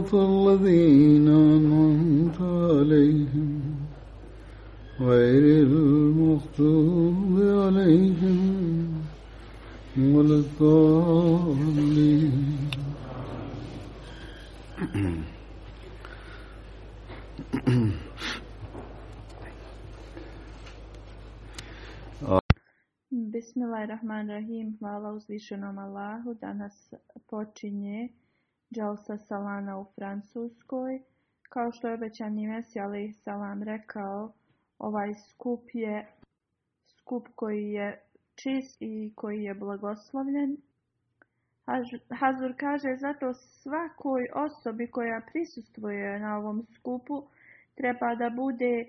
صراط الذين أنعمت عليهم غير المغضوب عليهم ولا الضالين Bismillahirrahmanirrahim. Hvala uzvišenom Allahu. Danas počinje Jalsa Salana u Francuskoj. Kao što je obećani Mesija Ali salam rekao, ovaj skup je skup koji je čist i koji je blagoslovljen. Hazur kaže, zato svakoj osobi koja prisustvuje na ovom skupu treba da bude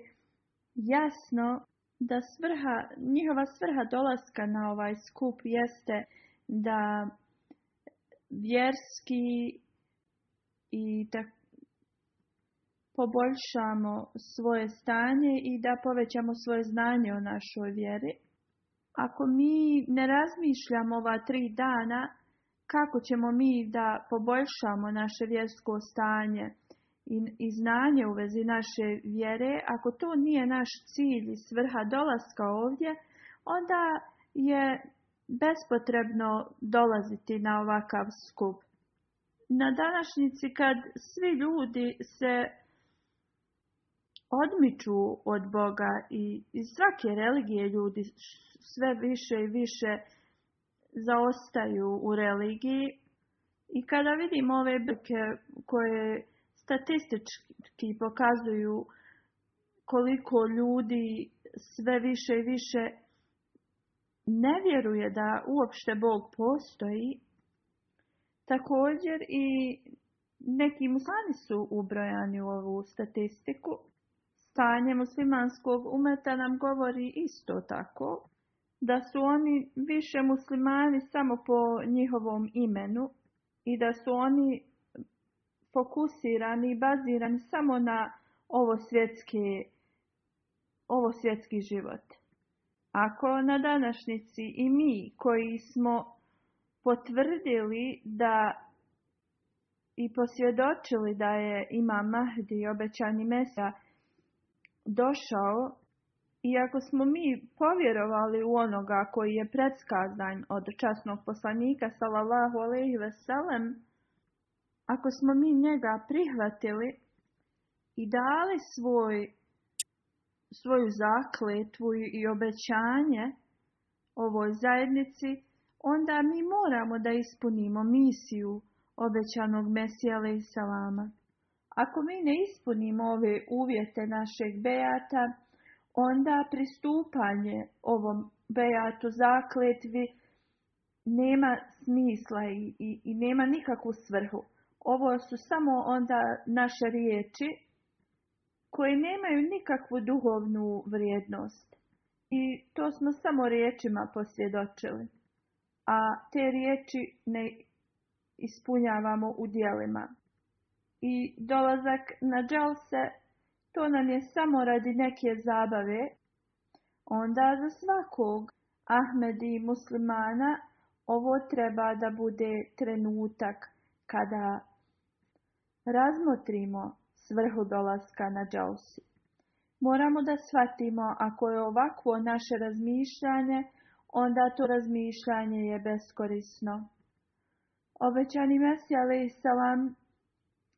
jasno da svrha, njihova svrha dolaska na ovaj skup jeste da vjerski i da poboljšamo svoje stanje i da povećamo svoje znanje o našoj vjeri. Ako mi ne razmišljamo ova tri dana, kako ćemo mi da poboljšamo naše vjersko stanje i, i znanje u vezi naše vjere, ako to nije naš cilj i svrha dolaska ovdje, onda je bespotrebno dolaziti na ovakav skup na današnjici kad svi ljudi se odmiču od Boga i iz svake religije ljudi sve više i više zaostaju u religiji i kada vidimo ove brke koje statistički pokazuju koliko ljudi sve više i više ne vjeruje da uopšte Bog postoji Također i neki musani su ubrojani u ovu statistiku. Stanje muslimanskog umeta nam govori isto tako, da su oni više muslimani samo po njihovom imenu i da su oni fokusirani i bazirani samo na ovo svjetski, ovo svjetski život. Ako na današnjici i mi koji smo potvrdili da i posvjedočili da je ima Mahdi, obećani Mesa, došao, ako smo mi povjerovali u onoga koji je predskazan od časnog poslanika, salallahu ve veselem, ako smo mi njega prihvatili i dali svoj, svoju zakletvu i obećanje ovoj zajednici, onda mi moramo da ispunimo misiju obećanog Mesija i Salama. Ako mi ne ispunimo ove uvjete našeg bejata, onda pristupanje ovom bejatu zakletvi nema smisla i, i, i nema nikakvu svrhu. Ovo su samo onda naše riječi koje nemaju nikakvu duhovnu vrijednost. I to smo samo riječima posvjedočili a te riječi ne ispunjavamo u dijelima. I dolazak na dželse, to nam je samo radi neke zabave, onda za svakog Ahmedi muslimana ovo treba da bude trenutak kada razmotrimo svrhu dolaska na dželsi. Moramo da shvatimo ako je ovakvo naše razmišljanje onda to razmišljanje je beskorisno. Obećani Mesija a.s.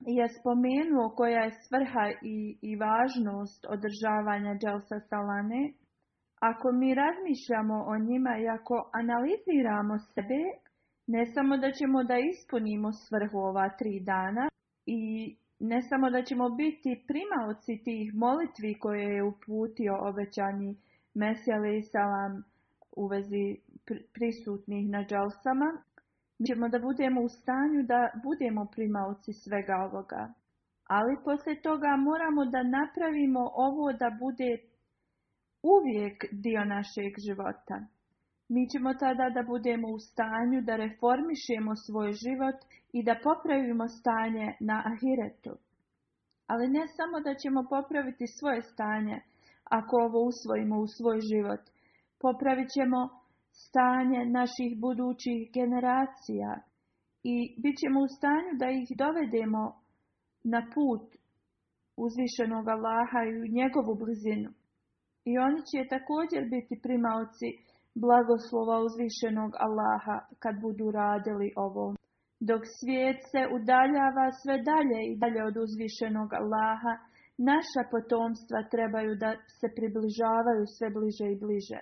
je spomenuo koja je svrha i, i važnost održavanja Dželsa Salane. Ako mi razmišljamo o njima i ako analiziramo sebe, ne samo da ćemo da ispunimo svrhu ova tri dana i ne samo da ćemo biti primaoci tih molitvi koje je uputio obećani Mesija salam u vezi prisutnih na džalsama, mi ćemo da budemo u stanju da budemo primaoci svega ovoga. Ali poslije toga moramo da napravimo ovo da bude uvijek dio našeg života. Mi ćemo tada da budemo u stanju da reformišemo svoj život i da popravimo stanje na ahiretu. Ali ne samo da ćemo popraviti svoje stanje ako ovo usvojimo u svoj život, popravit ćemo stanje naših budućih generacija i bit ćemo u stanju da ih dovedemo na put uzvišenog Allaha i u njegovu blizinu. I oni će također biti primalci blagoslova uzvišenog Allaha kad budu radili ovo. Dok svijet se udaljava sve dalje i dalje od uzvišenog Allaha, naša potomstva trebaju da se približavaju sve bliže i bliže.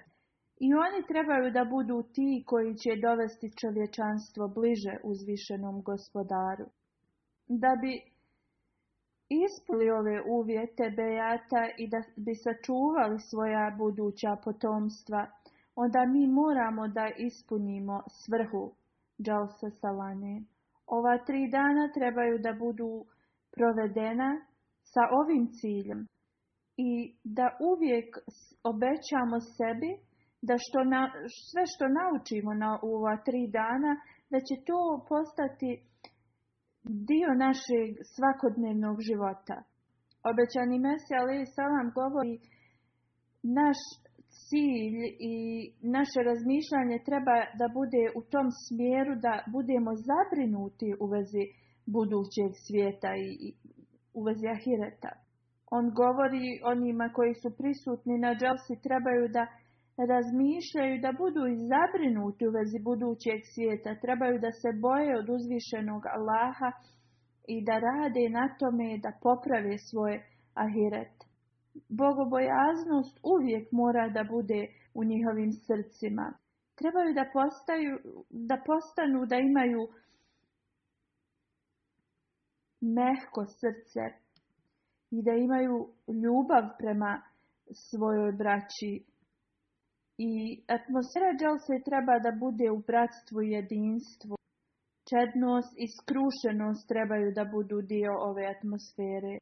I oni trebaju da budu ti koji će dovesti čovječanstvo bliže uzvišenom gospodaru. Da bi ispili ove uvjete Bejata i da bi sačuvali svoja buduća potomstva, onda mi moramo da ispunimo svrhu, Džalsa Salane. Ova tri dana trebaju da budu provedena sa ovim ciljem i da uvijek obećamo sebi da što na, sve što naučimo na ova tri dana, da će to postati dio našeg svakodnevnog života. Obećani Mesija Ali Salam govori naš cilj i naše razmišljanje treba da bude u tom smjeru da budemo zabrinuti u vezi budućeg svijeta i u vezi ahireta. On govori onima koji su prisutni na dželsi trebaju da razmišljaju da budu izabrinuti zabrinuti u vezi budućeg svijeta, trebaju da se boje od uzvišenog Allaha i da rade na tome da poprave svoje ahiret. Bogobojaznost uvijek mora da bude u njihovim srcima. Trebaju da, postaju, da postanu da imaju mehko srce i da imaju ljubav prema svojoj braći i atmosfera se treba da bude u bratstvu i jedinstvu. Čednost i skrušenost trebaju da budu dio ove atmosfere.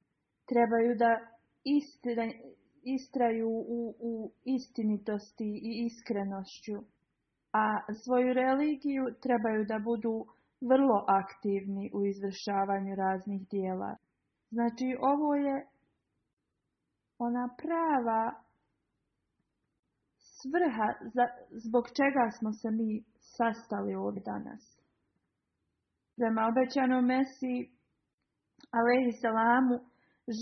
Trebaju da istraju u, u istinitosti i iskrenošću. A svoju religiju trebaju da budu vrlo aktivni u izvršavanju raznih dijela. Znači, ovo je ona prava svrha zbog čega smo se mi sastali ovdje danas. Prema obećanom Mesiji, Alehi Salamu,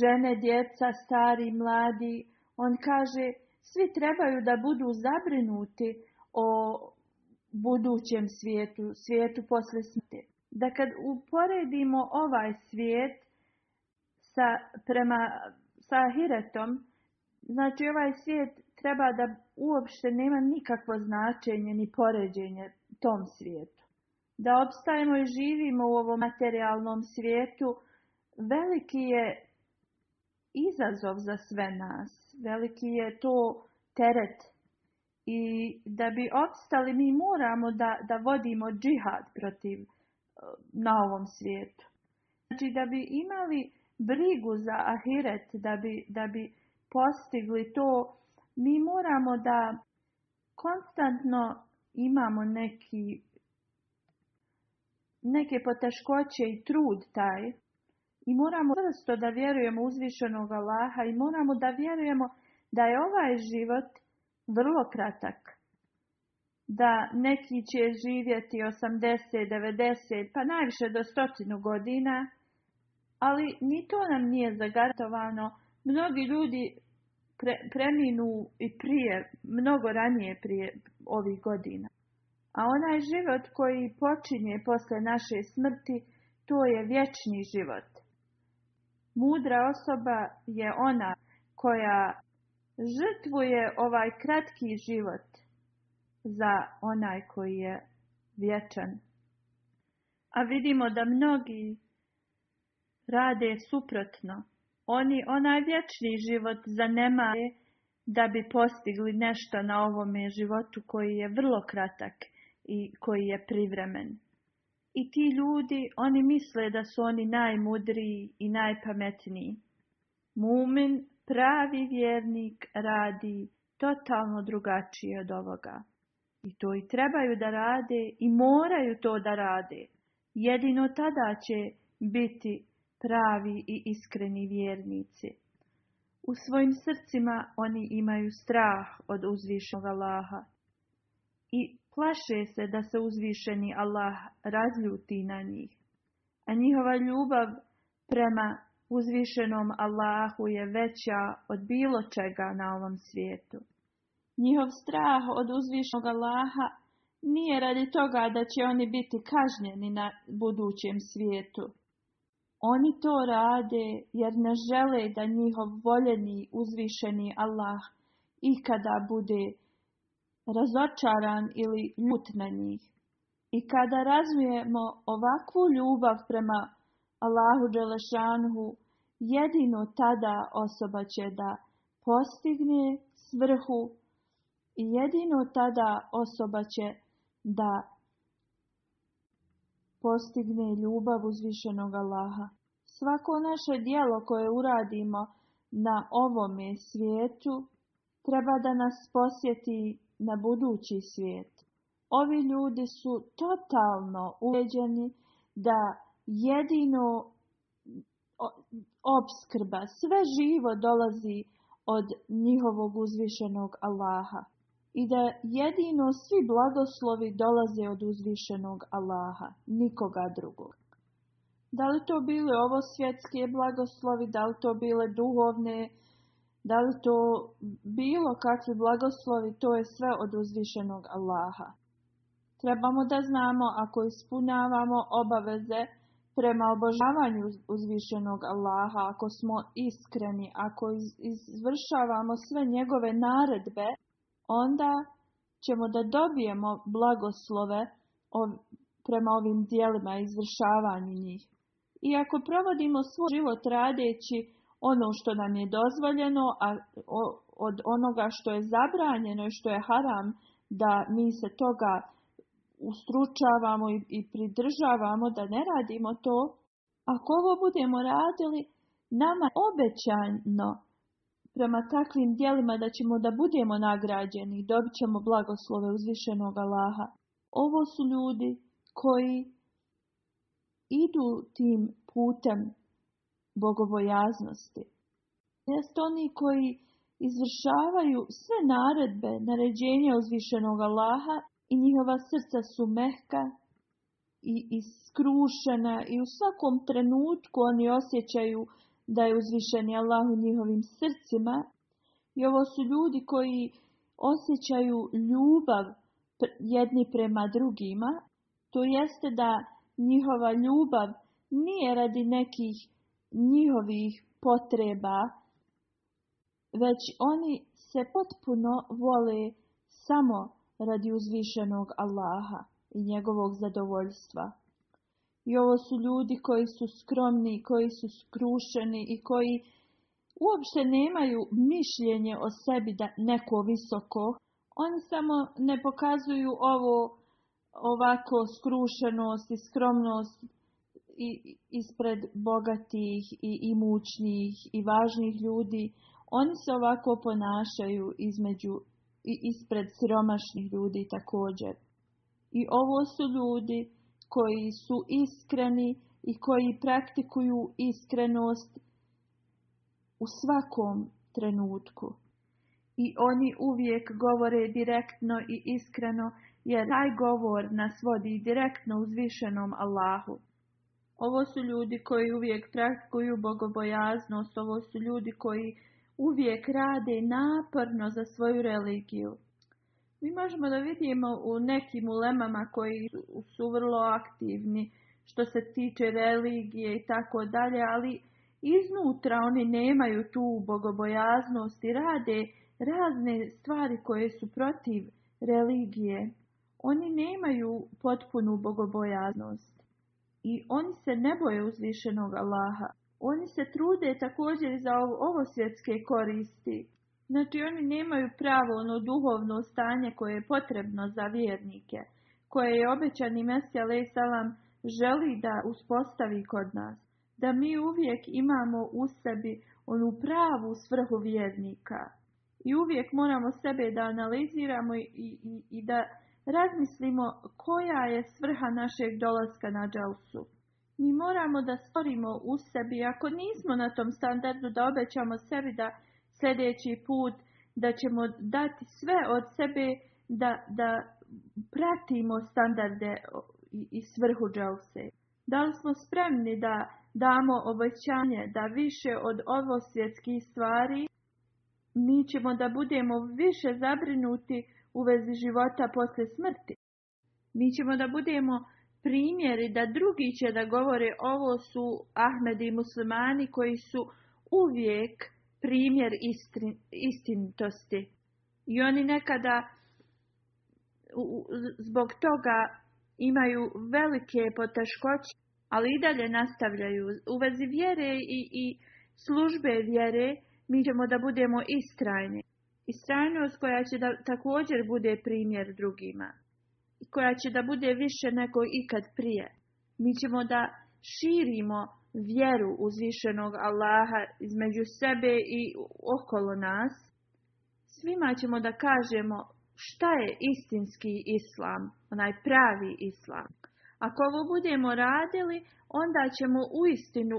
žene, djeca, stari, mladi, on kaže, svi trebaju da budu zabrinuti o budućem svijetu, svijetu posle smrti. Da kad uporedimo ovaj svijet sa, prema, sa Hiretom, znači ovaj svijet treba da uopšte nema nikakvo značenje ni poređenje tom svijetu. Da opstajemo i živimo u ovom materialnom svijetu, veliki je izazov za sve nas, veliki je to teret i da bi opstali mi moramo da, da vodimo džihad protiv e, na ovom svijetu. Znači da bi imali brigu za ahiret, da bi, da bi postigli to mi moramo da konstantno imamo neki, neke poteškoće i trud taj i moramo vrsto da vjerujemo uzvišenog Allaha i moramo da vjerujemo da je ovaj život vrlo kratak. Da neki će živjeti 80, 90, pa najviše do stotinu godina, ali ni to nam nije zagarantovano. Mnogi ljudi preminu i prije, mnogo ranije prije ovih godina. A onaj život koji počinje posle naše smrti, to je vječni život. Mudra osoba je ona koja žrtvuje ovaj kratki život za onaj koji je vječan. A vidimo da mnogi rade suprotno. Oni onaj vječni život zanemaje da bi postigli nešto na ovome životu koji je vrlo kratak i koji je privremen. I ti ljudi, oni misle da su oni najmudriji i najpametniji. Mumin, pravi vjernik, radi totalno drugačije od ovoga. I to i trebaju da rade i moraju to da rade. Jedino tada će biti pravi i iskreni vjernici. U svojim srcima oni imaju strah od uzvišenog Allaha i plaše se da se uzvišeni Allah razljuti na njih. A njihova ljubav prema uzvišenom Allahu je veća od bilo čega na ovom svijetu. Njihov strah od uzvišenog Allaha nije radi toga da će oni biti kažnjeni na budućem svijetu, oni to rade jer ne žele da njihov voljeni uzvišeni Allah ikada bude razočaran ili ljut na njih. I kada razvijemo ovakvu ljubav prema Allahu Đelešanhu, jedino tada osoba će da postigne svrhu i jedino tada osoba će da postigne ljubav uzvišenog Allaha. Svako naše dijelo koje uradimo na ovome svijetu treba da nas posjeti na budući svijet. Ovi ljudi su totalno uveđeni da jedino obskrba, sve živo dolazi od njihovog uzvišenog Allaha i da jedino svi blagoslovi dolaze od uzvišenog Allaha, nikoga drugog. Da li to bile ovo svjetske blagoslovi, da li to bile duhovne, da li to bilo kakvi blagoslovi, to je sve od uzvišenog Allaha. Trebamo da znamo ako ispunjavamo obaveze prema obožavanju uzvišenog Allaha, ako smo iskreni, ako izvršavamo sve njegove naredbe, onda ćemo da dobijemo blagoslove prema ovim dijelima i njih. I ako provodimo svoj život radeći ono što nam je dozvoljeno, a od onoga što je zabranjeno i što je haram, da mi se toga ustručavamo i, pridržavamo, da ne radimo to, ako ovo budemo radili, nama je obećano prema takvim dijelima da ćemo da budemo nagrađeni i dobit ćemo blagoslove uzvišenog Allaha. Ovo su ljudi koji idu tim putem bogovojaznosti. su oni koji izvršavaju sve naredbe, naređenja uzvišenog Allaha i njihova srca su mehka i iskrušena i u svakom trenutku oni osjećaju da je uzvišeni Allah u njihovim srcima i ovo su ljudi koji osjećaju ljubav jedni prema drugima, to jeste da njihova ljubav nije radi nekih njihovih potreba, već oni se potpuno vole samo radi uzvišenog Allaha i njegovog zadovoljstva. I ovo su ljudi koji su skromni, koji su skrušeni i koji uopće nemaju mišljenje o sebi da neko visoko. Oni samo ne pokazuju ovo ovako skrušenost i skromnost i, ispred bogatih i imućnih i važnih ljudi. Oni se ovako ponašaju između i ispred siromašnih ljudi također. I ovo su ljudi koji su iskreni i koji praktikuju iskrenost u svakom trenutku. I oni uvijek govore direktno i iskreno, jer taj govor nas vodi direktno uzvišenom Allahu. Ovo su ljudi koji uvijek praktikuju bogobojaznost, ovo su ljudi koji uvijek rade naporno za svoju religiju. Mi možemo da vidimo u nekim ulemama koji su vrlo aktivni što se tiče religije i tako dalje, ali iznutra oni nemaju tu bogobojaznost i rade razne stvari koje su protiv religije. Oni nemaju potpunu bogobojaznost i oni se ne boje uzvišenog Allaha. Oni se trude također za ovo svjetske koristi, Znači oni nemaju pravo ono duhovno stanje koje je potrebno za vjernike, koje je obećani Mesija Salam želi da uspostavi kod nas, da mi uvijek imamo u sebi onu pravu svrhu vjernika i uvijek moramo sebe da analiziramo i, i, i da razmislimo koja je svrha našeg dolaska na dželsu. Mi moramo da stvorimo u sebi, ako nismo na tom standardu, da obećamo sebi da sljedeći put, da ćemo dati sve od sebe da, da pratimo standarde i svrhu džavse. Da li smo spremni da damo obećanje da više od ovo svjetskih stvari, mi ćemo da budemo više zabrinuti u vezi života posle smrti. Mi ćemo da budemo primjeri da drugi će da govore ovo su ahmedi i muslimani koji su uvijek primjer istinitosti. I oni nekada zbog toga imaju velike poteškoće, ali i dalje nastavljaju. U vezi vjere i, i službe vjere mi ćemo da budemo istrajni. Istrajnost koja će da također bude primjer drugima. koja će da bude više nego ikad prije. Mi ćemo da širimo vjeru uzvišenog Allaha između sebe i okolo nas, svima ćemo da kažemo šta je istinski islam, onaj pravi islam. Ako ovo budemo radili, onda ćemo u istinu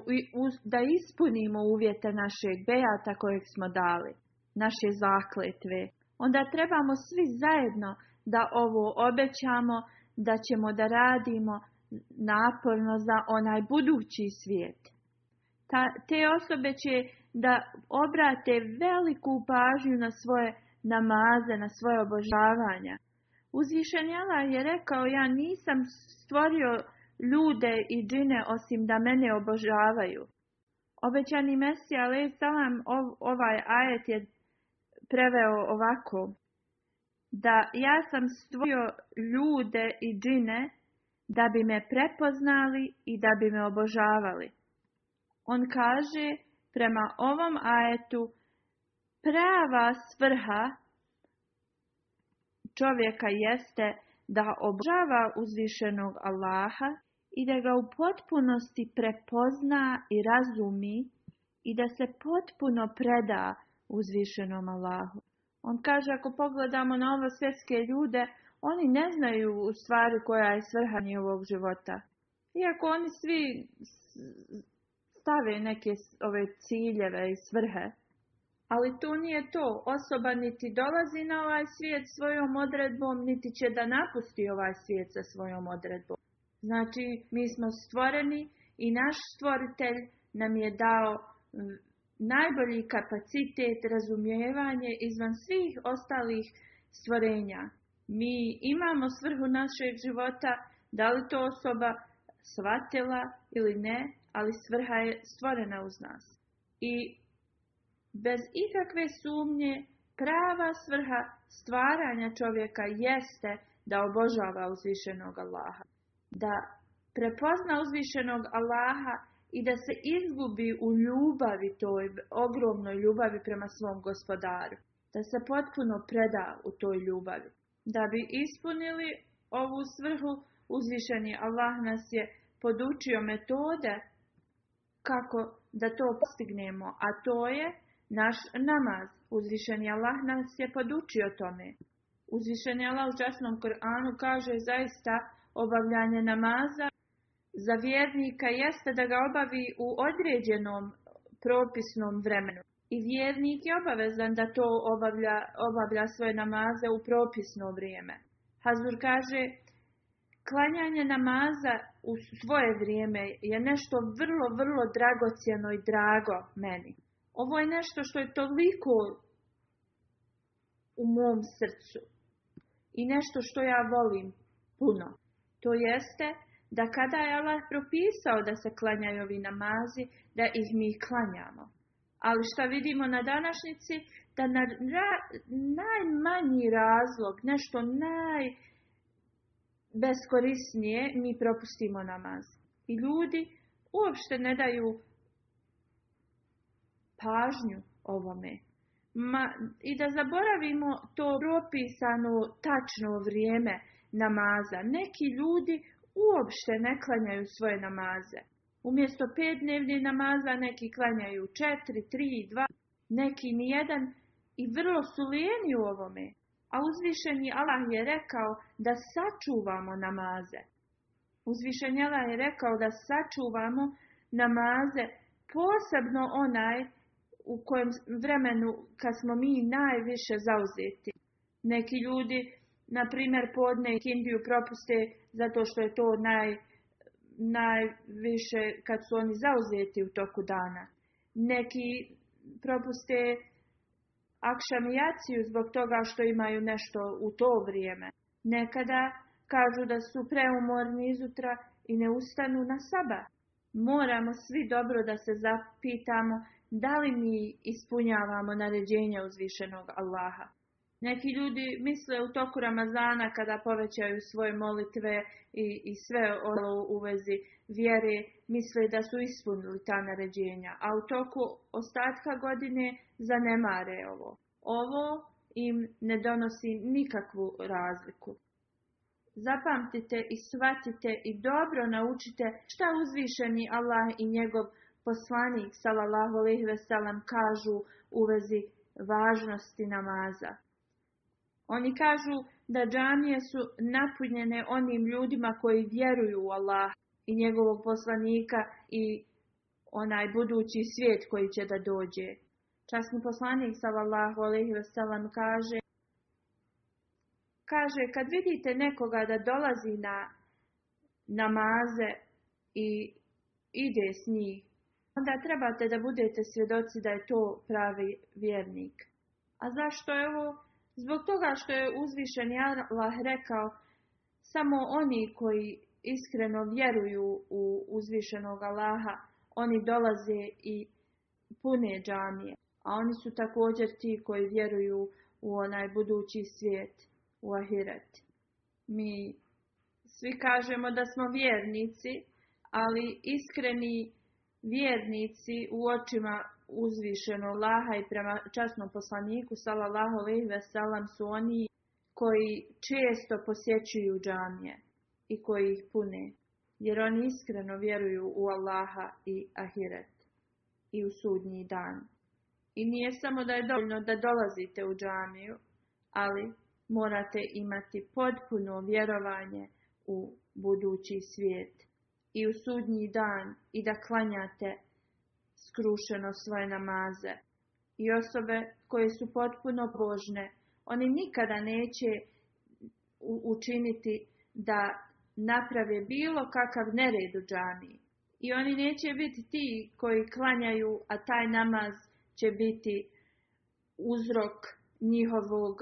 da ispunimo uvjete našeg bejata kojeg smo dali, naše zakletve. Onda trebamo svi zajedno da ovo obećamo, da ćemo da radimo, naporno za onaj budući svijet. te osobe će da obrate veliku pažnju na svoje namaze, na svoje obožavanja. Uzvišen je rekao, ja nisam stvorio ljude i džine osim da mene obožavaju. Obećani Mesija, ali ovaj ajet je preveo ovako. Da ja sam stvorio ljude i džine da bi me prepoznali i da bi me obožavali. On kaže prema ovom ajetu prava svrha čovjeka jeste da obožava uzvišenog Allaha i da ga u potpunosti prepozna i razumi i da se potpuno preda uzvišenom Allahu. On kaže ako pogledamo na ovo svjetske ljude, oni ne znaju u stvari koja je svrha njihovog života. Iako oni svi stave neke ove ciljeve i svrhe. Ali tu nije to. Osoba niti dolazi na ovaj svijet svojom odredbom, niti će da napusti ovaj svijet sa svojom odredbom. Znači, mi smo stvoreni i naš stvoritelj nam je dao najbolji kapacitet razumijevanje izvan svih ostalih stvorenja. Mi imamo svrhu našeg života, da li to osoba shvatila ili ne, ali svrha je stvorena uz nas. I bez ikakve sumnje prava svrha stvaranja čovjeka jeste da obožava uzvišenog Allaha, da prepozna uzvišenog Allaha i da se izgubi u ljubavi toj, ogromnoj ljubavi prema svom gospodaru, da se potpuno preda u toj ljubavi. Da bi ispunili ovu svrhu, uzvišeni Allah nas je podučio metode kako da to postignemo, a to je naš namaz. Uzvišeni Allah nas je podučio tome. Uzvišeni Allah u časnom Koranu kaže zaista obavljanje namaza za vjernika jeste da ga obavi u određenom propisnom vremenu. I vjernik je obavezan da to obavlja, obavlja svoje namaze u propisno vrijeme. Hazur kaže, klanjanje namaza u svoje vrijeme je nešto vrlo, vrlo dragocjeno i drago meni. Ovo je nešto što je toliko u mom srcu i nešto što ja volim puno. To jeste da kada je Allah propisao da se klanjaju ovi namazi, da ih mi klanjamo. Ali šta vidimo na današnjici, da na najmanji razlog, nešto najbeskorisnije, mi propustimo namaz. I ljudi uopšte ne daju pažnju ovome. Ma, I da zaboravimo to propisano tačno vrijeme namaza. Neki ljudi uopšte ne klanjaju svoje namaze. Umjesto pet dnevnih namaza neki klanjaju četiri, tri dva, neki ni jedan i vrlo su lijeni u ovome. A uzvišeni Allah je rekao da sačuvamo namaze. Uzvišeni Allah je rekao da sačuvamo namaze, posebno onaj u kojem vremenu kad smo mi najviše zauzeti. Neki ljudi, na primjer, podne i kindiju propuste zato što je to naj najviše kad su oni zauzeti u toku dana. Neki propuste akšamijaciju zbog toga što imaju nešto u to vrijeme. Nekada kažu da su preumorni izutra i ne ustanu na saba. Moramo svi dobro da se zapitamo da li mi ispunjavamo naređenja uzvišenog Allaha. Neki ljudi misle u toku Ramazana kada povećaju svoje molitve i, i sve ovo u vezi vjere, misle da su ispunili ta naređenja, a u toku ostatka godine zanemare ovo. Ovo im ne donosi nikakvu razliku. Zapamtite i shvatite i dobro naučite šta uzvišeni Allah i njegov poslanik sallallahu alejhi ve kažu u vezi važnosti namaza. Oni kažu da džamije su napunjene onim ljudima koji vjeruju u Allah i njegovog poslanika i onaj budući svijet koji će da dođe. Časni poslanik sallallahu alejhi ve kaže kaže kad vidite nekoga da dolazi na namaze i ide s njih, onda trebate da budete svjedoci da je to pravi vjernik. A zašto je ovo? Zbog toga što je uzvišen Allah rekao, samo oni koji iskreno vjeruju u uzvišenog Allaha, oni dolaze i pune džamije, a oni su također ti koji vjeruju u onaj budući svijet, u ahiret. Mi svi kažemo da smo vjernici, ali iskreni vjernici u očima Uzvišeno laha i prema časnom poslaniku sallallahu alejhi ve sellem su oni koji često posjećuju džamije i koji ih pune jer oni iskreno vjeruju u Allaha i ahiret i u sudnji dan. I nije samo da je dovoljno da dolazite u džamiju, ali morate imati potpuno vjerovanje u budući svijet i u sudnji dan i da klanjate skrušeno svoje namaze. I osobe koje su potpuno božne, oni nikada neće učiniti da naprave bilo kakav nered u džamiji. I oni neće biti ti koji klanjaju, a taj namaz će biti uzrok njihovog,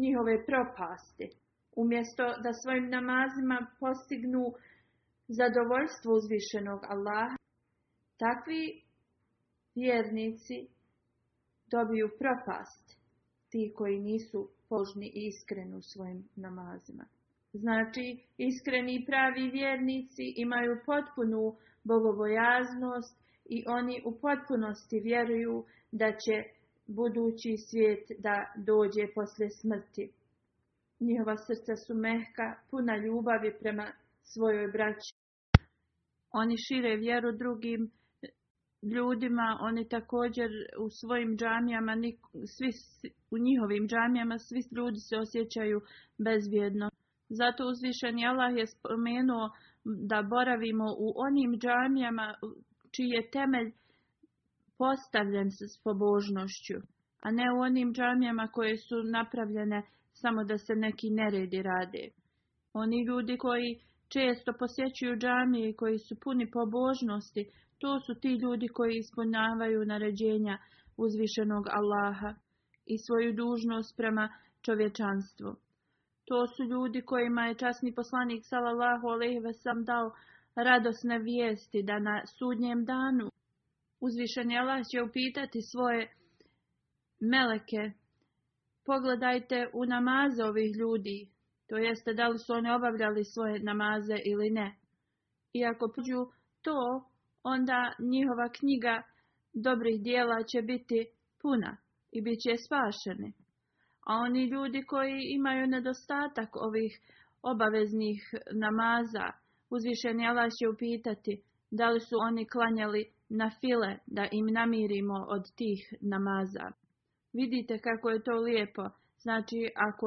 njihove propasti. Umjesto da svojim namazima postignu zadovoljstvo uzvišenog Allaha, Takvi vjernici dobiju propast, ti koji nisu požni i iskreni u svojim namazima. Znači, iskreni i pravi vjernici imaju potpunu bogobojaznost i oni u potpunosti vjeruju da će budući svijet da dođe poslije smrti. Njihova srca su mehka, puna ljubavi prema svojoj braći. Oni šire vjeru drugim ljudima, oni također u svojim džamijama, svi, u njihovim džamijama svi ljudi se osjećaju bezvjedno. Zato uzvišen Allah je spomenuo da boravimo u onim džamijama čiji je temelj postavljen s pobožnošću, a ne u onim džamijama koje su napravljene samo da se neki neredi rade. Oni ljudi koji često posjećuju džamije koji su puni pobožnosti, to su ti ljudi koji ispunjavaju naređenja uzvišenog Allaha i svoju dužnost prema čovječanstvu. To su ljudi kojima je časni poslanik sallallahu alejhi ve dao radosne vijesti da na sudnjem danu uzvišeni Allah će upitati svoje meleke Pogledajte u namaze ovih ljudi, to jeste da li su oni obavljali svoje namaze ili ne. I ako pođu to, onda njihova knjiga dobrih dijela će biti puna i bit će spašeni. A oni ljudi koji imaju nedostatak ovih obaveznih namaza, uzvišeni Allah će upitati da li su oni klanjali na file da im namirimo od tih namaza. Vidite kako je to lijepo. Znači, ako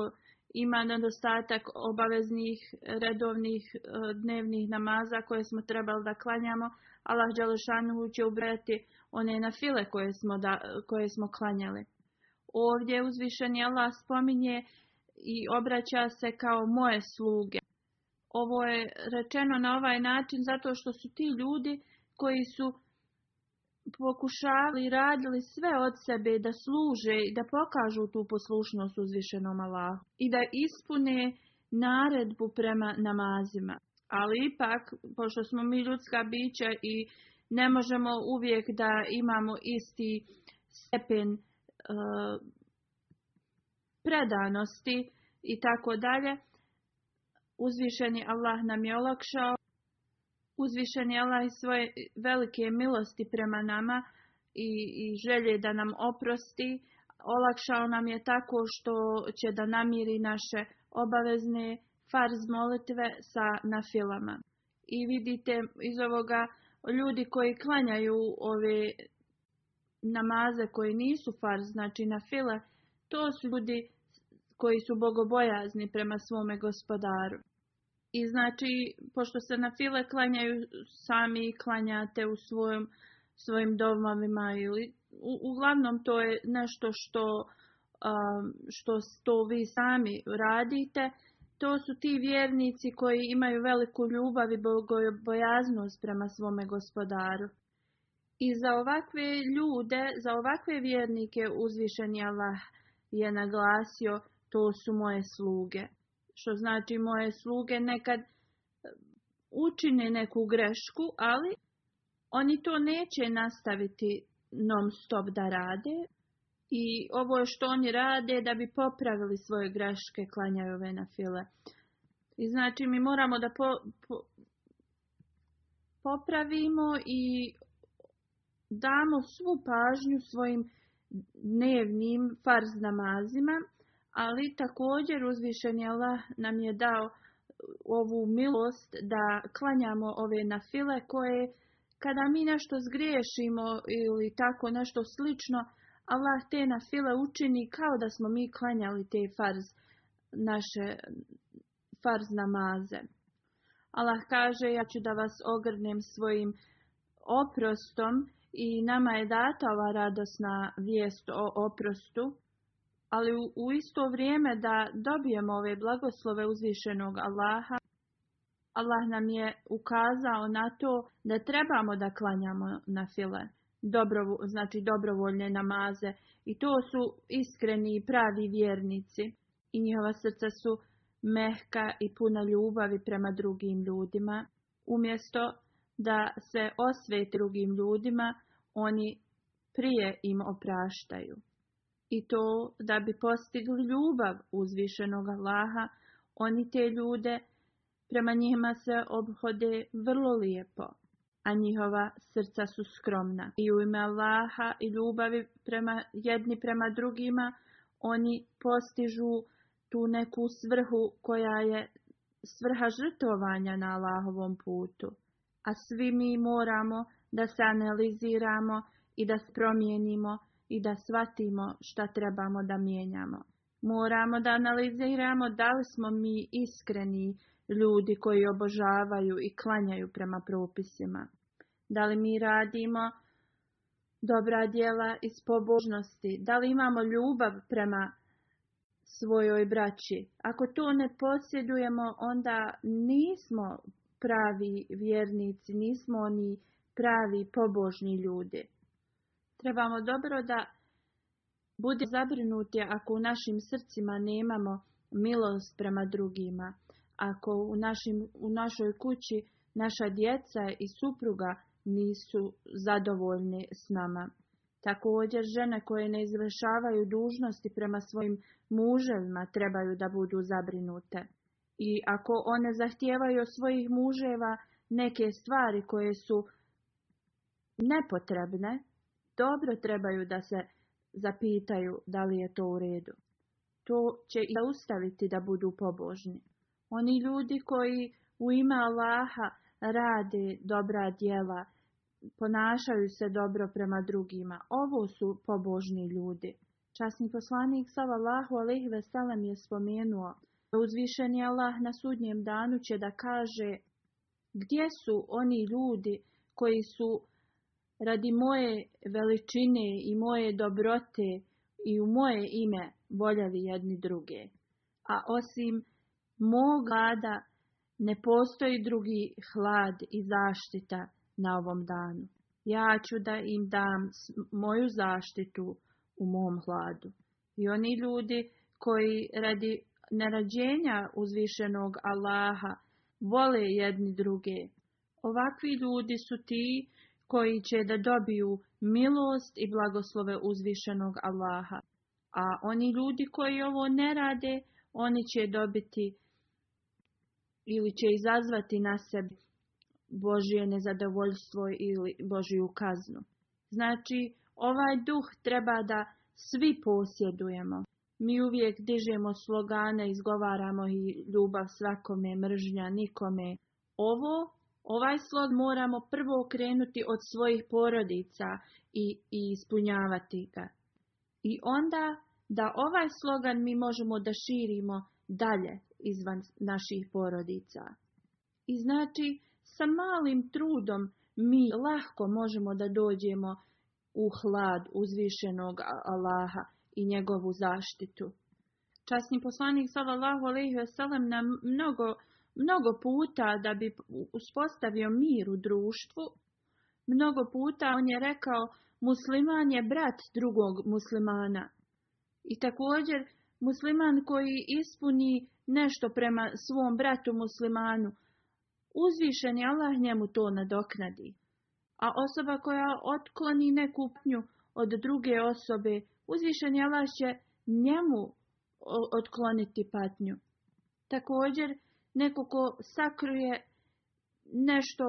ima nedostatak obaveznih redovnih e, dnevnih namaza koje smo trebali da klanjamo, Allah Đelešanu će ubrati one na file koje smo, da, koje smo klanjali. Ovdje uzvišeni Allah spominje i obraća se kao moje sluge. Ovo je rečeno na ovaj način zato što su ti ljudi koji su pokušavali radili sve od sebe da služe i da pokažu tu poslušnost uzvišenom Allahu i da ispune naredbu prema namazima. Ali ipak, pošto smo mi ljudska bića i ne možemo uvijek da imamo isti stepen e, predanosti i tako dalje, uzvišeni Allah nam je olakšao Uzvišen je Allah i svoje velike milosti prema nama i, i želje da nam oprosti. Olakšao nam je tako što će da namiri naše obavezne farz molitve sa nafilama. I vidite iz ovoga ljudi koji klanjaju ove namaze koji nisu farz, znači nafile, to su ljudi koji su bogobojazni prema svome gospodaru. I znači, pošto se na file klanjaju sami, klanjate u svojim domovima ili uglavnom to je nešto što, što to vi sami radite. To su ti vjernici koji imaju veliku ljubav i bojaznost prema svome gospodaru. I za ovakve ljude, za ovakve vjernike uzvišenjala je naglasio, to su moje sluge što znači moje sluge nekad e, učine neku grešku, ali oni to neće nastaviti non stop da rade i ovo što oni rade da bi popravili svoje greške klanjaju ove file. I znači mi moramo da po, popravimo i damo svu pažnju svojim dnevnim farz namazima ali također uzvišen je Allah nam je dao e, ovu milost da klanjamo ove na file koje kada mi nešto zgriješimo ili tako nešto slično, Allah te nafile učini kao da smo mi klanjali te farz, naše farz namaze. Allah kaže ja ću da vas ogrnem svojim oprostom i nama je data ova radosna vijest o oprostu ali u, isto vrijeme da dobijemo ove blagoslove uzvišenog Allaha, Allah nam je ukazao na to da trebamo da klanjamo na file, znači dobrovoljne namaze i to su iskreni i pravi vjernici i njihova srca su mehka i puna ljubavi prema drugim ljudima. Umjesto da se osve drugim ljudima, oni prije im opraštaju i to da bi postigli ljubav uzvišenog Allaha, oni te ljude prema njima se obhode vrlo lijepo, a njihova srca su skromna. I u ime Allaha i ljubavi prema, jedni prema drugima, oni postižu tu neku svrhu koja je svrha žrtovanja na Allahovom putu. A svi mi moramo da se analiziramo i da promijenimo i da shvatimo šta trebamo da mijenjamo. Moramo da analiziramo da li smo mi iskreni ljudi koji obožavaju i klanjaju prema propisima. Da li mi radimo dobra djela iz pobožnosti, da li imamo ljubav prema svojoj braći. Ako to ne posjedujemo, onda nismo pravi vjernici, nismo oni pravi pobožni ljudi. Trebamo dobro da bude zabrinuti ako u našim srcima nemamo milost prema drugima, ako u, našim, u našoj kući naša djeca i supruga nisu zadovoljni s nama. Također žene koje ne izvršavaju dužnosti prema svojim muževima trebaju da budu zabrinute. I ako one zahtijevaju od svojih muževa neke stvari koje su nepotrebne, dobro trebaju da se zapitaju da li je to u redu. To će i zaustaviti da budu pobožni. Oni ljudi koji u ime Allaha rade dobra djela, ponašaju se dobro prema drugima. Ovo su pobožni ljudi. Časni poslanik sallallahu alejhi ve sellem je spomenuo da uzvišeni Allah na sudnjem danu će da kaže gdje su oni ljudi koji su radi moje veličine i moje dobrote i u moje ime voljeli jedni druge. A osim mog rada ne postoji drugi hlad i zaštita na ovom danu. Ja ću da im dam moju zaštitu u mom hladu. I oni ljudi koji radi narađenja uzvišenog Allaha vole jedni druge. Ovakvi ljudi su ti koji će da dobiju milost i blagoslove uzvišenog Allaha. A oni ljudi koji ovo ne rade, oni će dobiti ili će izazvati na sebi Božje nezadovoljstvo ili Božju kaznu. Znači, ovaj duh treba da svi posjedujemo. Mi uvijek dižemo slogane, izgovaramo i ljubav svakome, mržnja nikome. Ovo Ovaj slog moramo prvo okrenuti od svojih porodica i, i ispunjavati ga. I onda da ovaj slogan mi možemo da širimo dalje izvan naših porodica. I znači sa malim trudom mi lahko možemo da dođemo u hlad uzvišenog Allaha i njegovu zaštitu. Časni poslanik sallallahu alejhi ve sellem nam mnogo Mnogo puta da bi uspostavio mir u društvu, mnogo puta on je rekao musliman je brat drugog muslimana. I također musliman koji ispuni nešto prema svom bratu muslimanu, uzvišen je Allah njemu to nadoknadi. A osoba koja otkloni nekupnju od druge osobe, uzvišen je Allah će njemu otkloniti patnju. Također neko ko sakruje nešto,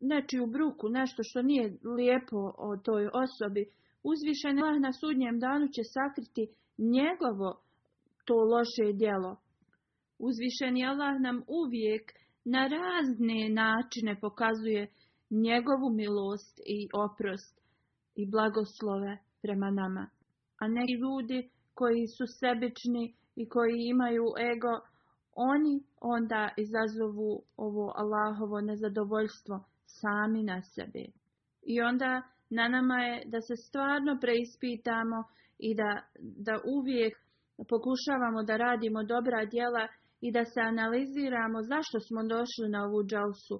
nečiju bruku, nešto što nije lijepo o toj osobi, uzvišen Allah na sudnjem danu će sakriti njegovo to loše djelo. Uzvišeni Allah nam uvijek na razne načine pokazuje njegovu milost i oprost i blagoslove prema nama. A neki ljudi koji su sebični i koji imaju ego oni onda izazovu ovo Allahovo nezadovoljstvo sami na sebi. I onda na nama je da se stvarno preispitamo i da, da uvijek pokušavamo da radimo dobra djela i da se analiziramo zašto smo došli na ovu džalsu,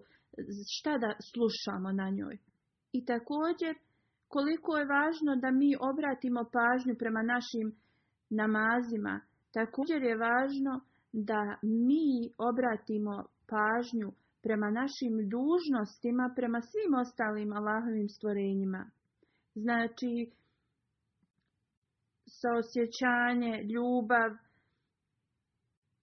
šta da slušamo na njoj. I također koliko je važno da mi obratimo pažnju prema našim namazima, također je važno da mi obratimo pažnju prema našim dužnostima, prema svim ostalim Allahovim stvorenjima. Znači, saosjećanje, ljubav,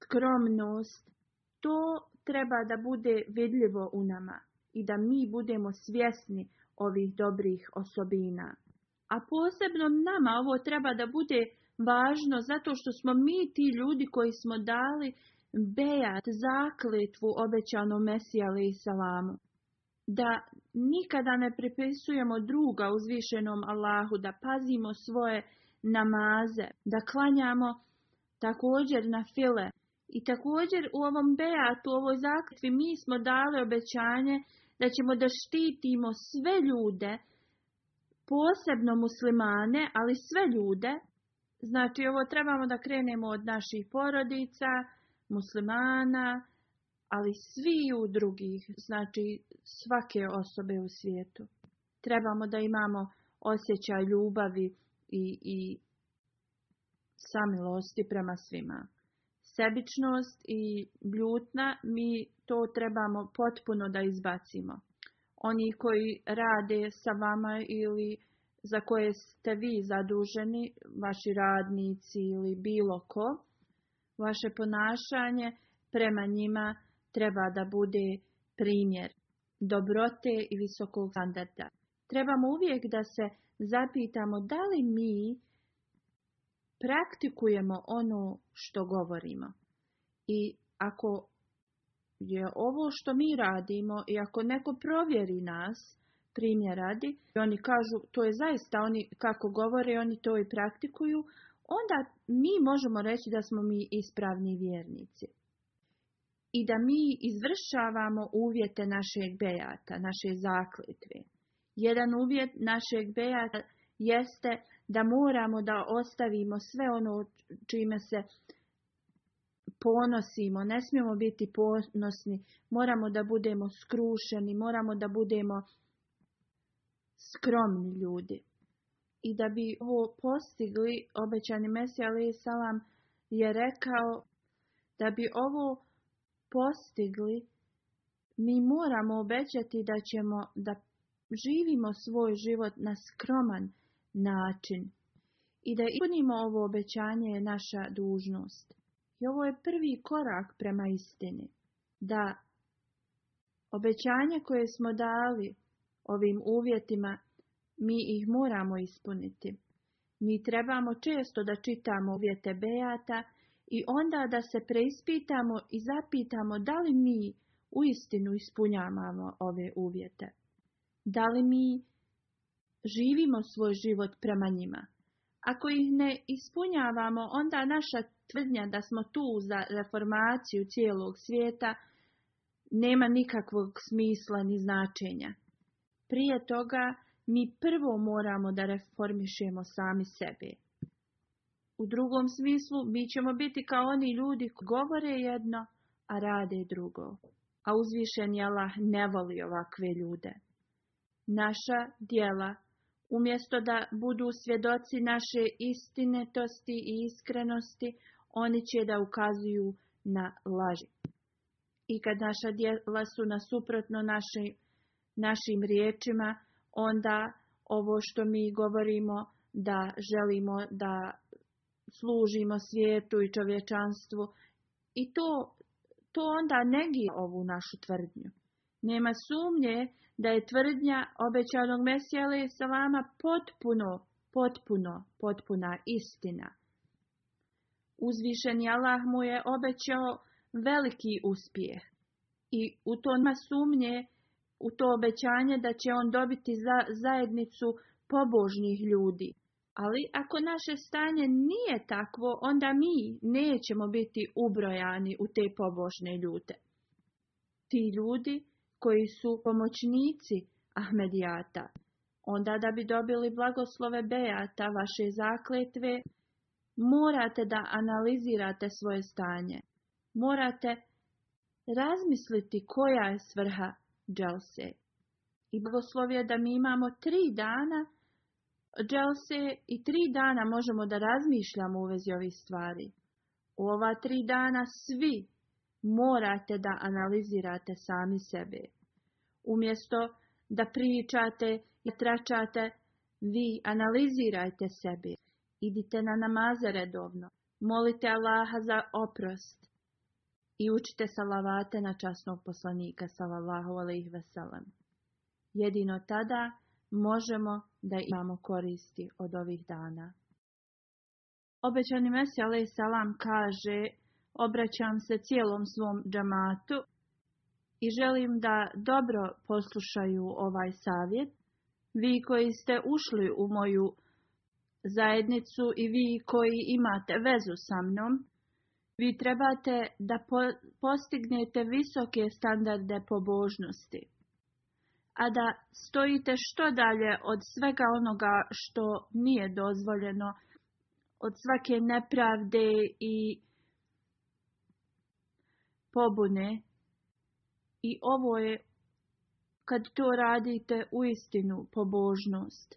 skromnost, to treba da bude vidljivo u nama i da mi budemo svjesni ovih dobrih osobina. A posebno nama ovo treba da bude važno zato što smo mi ti ljudi koji smo dali bejat, zakletvu obećanu Mesija i Salamu. Da nikada ne prepisujemo druga uzvišenom Allahu, da pazimo svoje namaze, da klanjamo također na file. I također u ovom bejatu, u ovoj zakletvi mi smo dali obećanje da ćemo da štitimo sve ljude, posebno muslimane, ali sve ljude, Znači ovo trebamo da krenemo od naših porodica, muslimana, ali svi u drugih, znači svake osobe u svijetu. Trebamo da imamo osjećaj ljubavi i, i samilosti prema svima. Sebičnost i ljutna mi to trebamo potpuno da izbacimo. Oni koji rade sa vama ili za koje ste vi zaduženi, vaši radnici ili bilo ko, vaše ponašanje prema njima treba da bude primjer dobrote i visokog standarda. Trebamo uvijek da se zapitamo da li mi praktikujemo ono što govorimo. I ako je ovo što mi radimo i ako neko provjeri nas, primjer radi, i oni kažu to je zaista oni kako govore, oni to i praktikuju, onda mi možemo reći da smo mi ispravni vjernici. I da mi izvršavamo uvjete našeg bejata, naše zakletve. Jedan uvjet našeg bejata jeste da moramo da ostavimo sve ono čime se ponosimo, ne smijemo biti ponosni, moramo da budemo skrušeni, moramo da budemo skromni ljudi. I da bi ovo postigli, obećani Mesija salam je rekao da bi ovo postigli, mi moramo obećati da ćemo da živimo svoj život na skroman način i da ispunimo ovo obećanje je naša dužnost. I ovo je prvi korak prema istini, da obećanje koje smo dali ovim uvjetima, mi ih moramo ispuniti. Mi trebamo često da čitamo uvjete Bejata i onda da se preispitamo i zapitamo da li mi uistinu ispunjavamo ove uvjete. Da li mi živimo svoj život prema njima? Ako ih ne ispunjavamo, onda naša tvrdnja da smo tu za reformaciju cijelog svijeta nema nikakvog smisla ni značenja. Prije toga mi prvo moramo da reformišemo sami sebe. U drugom smislu mi ćemo biti kao oni ljudi koji govore jedno, a rade drugo. A uzvišen je ne voli ovakve ljude. Naša djela, umjesto da budu svjedoci naše istinetosti i iskrenosti, oni će da ukazuju na laži. I kad naša djela su nasuprotno našoj našim riječima, onda ovo što mi govorimo da želimo da služimo svijetu i čovječanstvu i to, to onda negi ovu našu tvrdnju. Nema sumnje da je tvrdnja obećanog Mesija sa vama potpuno, potpuno, potpuna istina. Uzvišeni Allah mu je obećao veliki uspjeh i u to nema sumnje u to obećanje da će on dobiti za zajednicu pobožnih ljudi. Ali ako naše stanje nije takvo, onda mi nećemo biti ubrojani u te pobožne ljude. Ti ljudi koji su pomoćnici Ahmedijata, onda da bi dobili blagoslove Bejata vaše zakletve, morate da analizirate svoje stanje. Morate razmisliti koja je svrha dželse. I je da mi imamo tri dana dželse i tri dana možemo da razmišljamo u vezi ovih stvari. U ova tri dana svi morate da analizirate sami sebe. Umjesto da pričate i tračate, vi analizirajte sebe. Idite na namaze redovno. Molite Allaha za oprost i učite salavate na časnog poslanika salallahu alaihi veselem. Jedino tada možemo da imamo koristi od ovih dana. Obećani Mesija alaih salam kaže obraćam se cijelom svom džamatu i želim da dobro poslušaju ovaj savjet. Vi koji ste ušli u moju zajednicu i vi koji imate vezu sa mnom, vi trebate da postignete visoke standarde pobožnosti, a da stojite što dalje od svega onoga što nije dozvoljeno, od svake nepravde i pobune. I ovo je, kad to radite, u istinu pobožnost.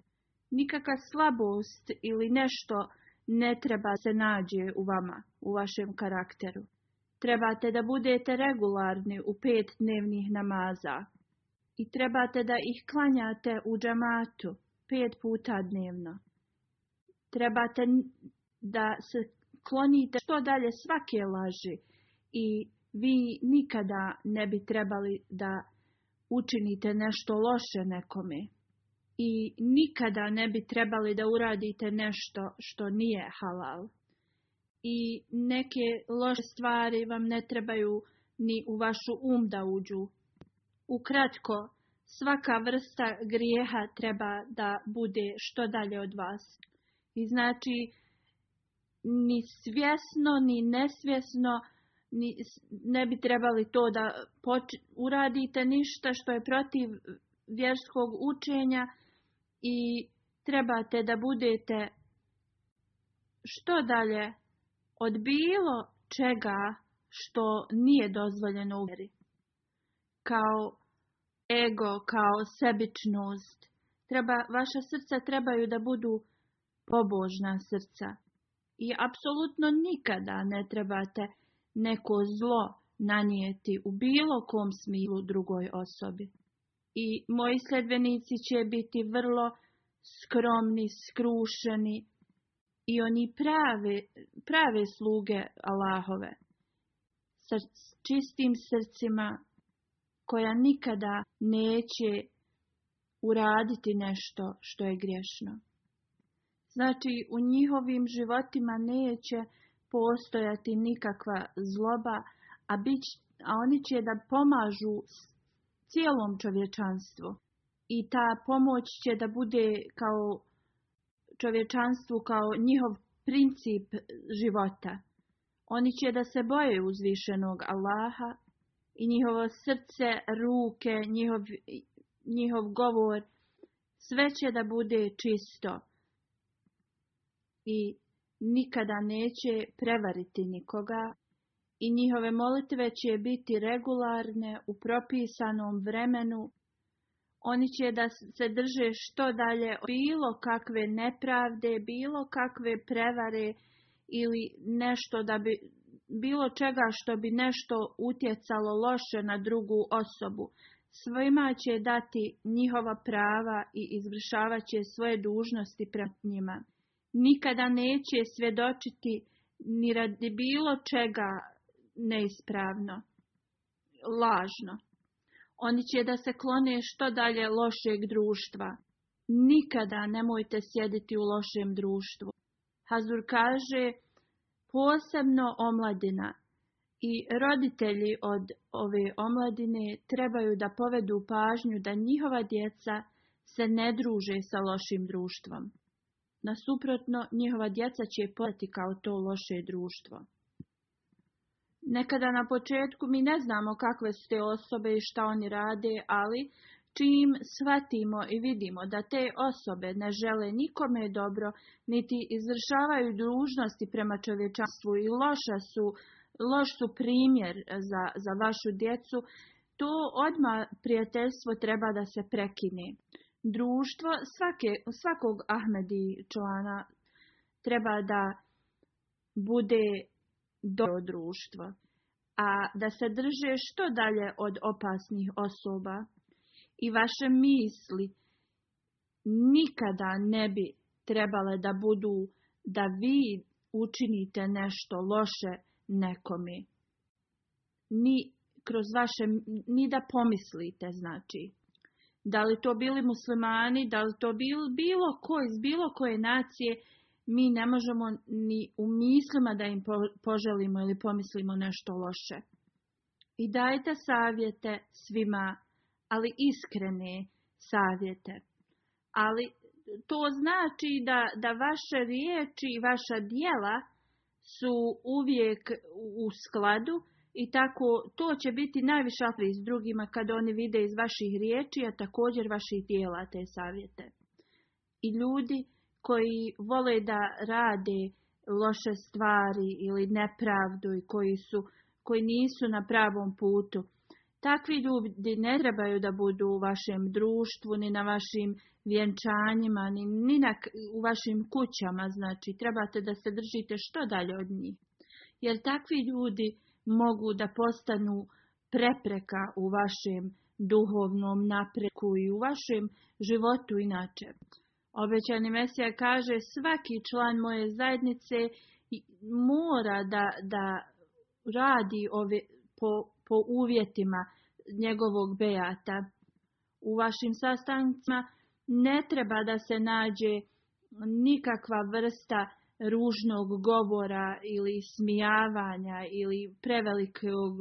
Nikakva slabost ili nešto ne treba se nađe u vama, u vašem karakteru. Trebate da budete regularni u pet dnevnih namaza i trebate da ih klanjate u džamatu pet puta dnevno. Trebate da se klonite što dalje svake laži i vi nikada ne bi trebali da učinite nešto loše nekome i nikada ne bi trebali da uradite nešto što nije halal. I neke loše stvari vam ne trebaju ni u vašu um da uđu. Ukratko, svaka vrsta grijeha treba da bude što dalje od vas. I znači, ni svjesno, ni nesvjesno ni, ne bi trebali to da uradite ništa što je protiv vjerskog učenja i trebate da budete što dalje od bilo čega što nije dozvoljeno u vjeri. Kao ego, kao sebičnost. Treba, vaša srca trebaju da budu pobožna srca. I apsolutno nikada ne trebate neko zlo nanijeti u bilo kom smilu drugoj osobi i moji sledbenici će biti vrlo skromni, skrušeni i oni prave, prave sluge Allahove sa čistim srcima koja nikada neće uraditi nešto što je griješno. Znači u njihovim životima neće postojati nikakva zloba, a, bić, a oni će da pomažu cijelom čovječanstvu i ta pomoć će da bude kao čovječanstvu kao njihov princip života. Oni će da se boje uzvišenog Allaha i njihovo srce, ruke, njihov, njihov govor, sve će da bude čisto i nikada neće prevariti nikoga i njihove molitve će biti regularne u propisanom vremenu. Oni će da se drže što dalje bilo kakve nepravde, bilo kakve prevare ili nešto da bi bilo čega što bi nešto utjecalo loše na drugu osobu. Svima će dati njihova prava i izvršavat će svoje dužnosti pred njima. Nikada neće svjedočiti ni radi bilo čega neispravno, lažno. Oni će da se klone što dalje lošeg društva. Nikada nemojte sjediti u lošem društvu. Hazur kaže posebno omladina i roditelji od ove omladine trebaju da povedu pažnju da njihova djeca se ne druže sa lošim društvom. Nasuprotno, njihova djeca će postati kao to loše društvo. Nekada na početku mi ne znamo kakve su te osobe i šta oni rade, ali čim shvatimo i vidimo da te osobe ne žele nikome dobro, niti izvršavaju dužnosti prema čovječanstvu i loša su, loš su primjer za, za vašu djecu, to odmah prijateljstvo treba da se prekine. Društvo svake, svakog Ahmedi člana treba da bude do društva, a da se drže što dalje od opasnih osoba i vaše misli nikada ne bi trebale da budu da vi učinite nešto loše nekome. Ni kroz vaše, ni da pomislite znači. Da li to bili muslimani, da li to bilo ko iz bilo koje nacije, mi ne možemo ni u mislima da im poželimo ili pomislimo nešto loše. I dajte savjete svima, ali iskrene savjete. Ali to znači da, da vaše riječi i vaša dijela su uvijek u skladu i tako to će biti najviša s drugima kad oni vide iz vaših riječi, a također vaših dijela te savjete. I ljudi koji vole da rade loše stvari ili nepravdu i koji, su, koji nisu na pravom putu. Takvi ljudi ne trebaju da budu u vašem društvu, ni na vašim vjenčanjima, ni, na, u vašim kućama. Znači, trebate da se držite što dalje od njih. Jer takvi ljudi mogu da postanu prepreka u vašem duhovnom napreku i u vašem životu inače. Obećani Mesija kaže svaki član moje zajednice mora da, da radi ove, po, po uvjetima njegovog bejata. U vašim sastancima ne treba da se nađe nikakva vrsta ružnog govora ili smijavanja ili prevelikog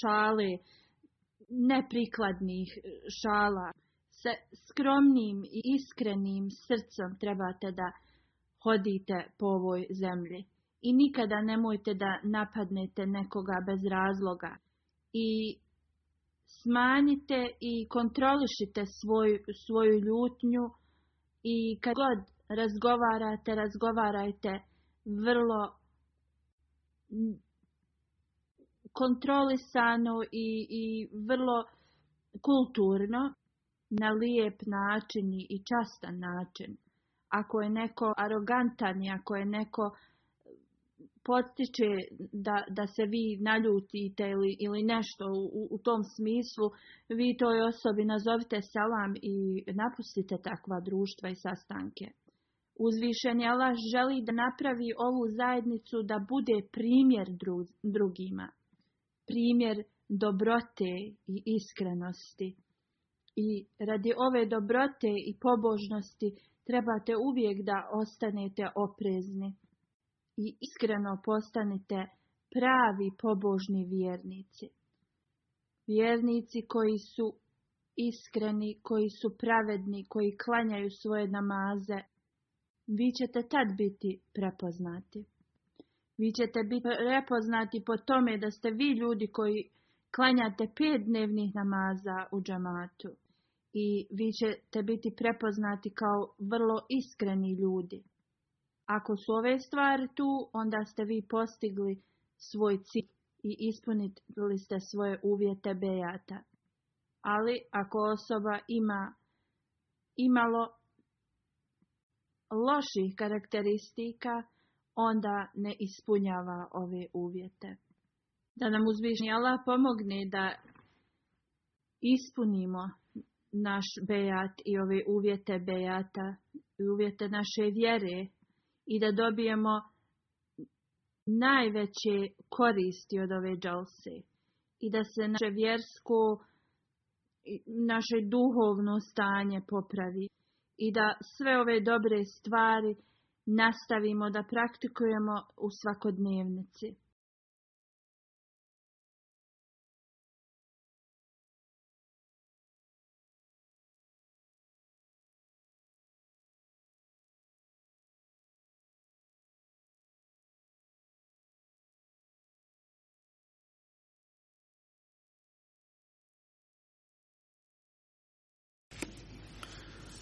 šale, neprikladnih šala se skromnim i iskrenim srcom trebate da hodite po ovoj zemlji. I nikada nemojte da napadnete nekoga bez razloga. I smanjite i kontrolišite svoju, svoju ljutnju i kad god razgovarate, razgovarajte vrlo kontrolisano i, i vrlo kulturno na lijep način i častan način. Ako je neko arogantan i ako je neko potiče da, da se vi naljutite ili, ili nešto u, u tom smislu, vi toj osobi nazovite salam i napustite takva društva i sastanke. Uzvišen je Allah želi da napravi ovu zajednicu da bude primjer drugima, primjer dobrote i iskrenosti i radi ove dobrote i pobožnosti trebate uvijek da ostanete oprezni i iskreno postanete pravi pobožni vjernici. Vjernici koji su iskreni, koji su pravedni, koji klanjaju svoje namaze, vi ćete tad biti prepoznati. Vi ćete biti prepoznati po tome da ste vi ljudi koji klanjate pet dnevnih namaza u džamatu i vi ćete biti prepoznati kao vrlo iskreni ljudi. Ako su ove stvari tu, onda ste vi postigli svoj cilj i ispunili ste svoje uvjete bejata. Ali ako osoba ima imalo loših karakteristika, onda ne ispunjava ove uvjete. Da nam uzvišnji Allah pomogne da ispunimo naš bejat i ove uvjete bejata i uvjete naše vjere i da dobijemo najveće koristi od ove džalse i da se naše vjersko, naše duhovno stanje popravi i da sve ove dobre stvari nastavimo da praktikujemo u svakodnevnici.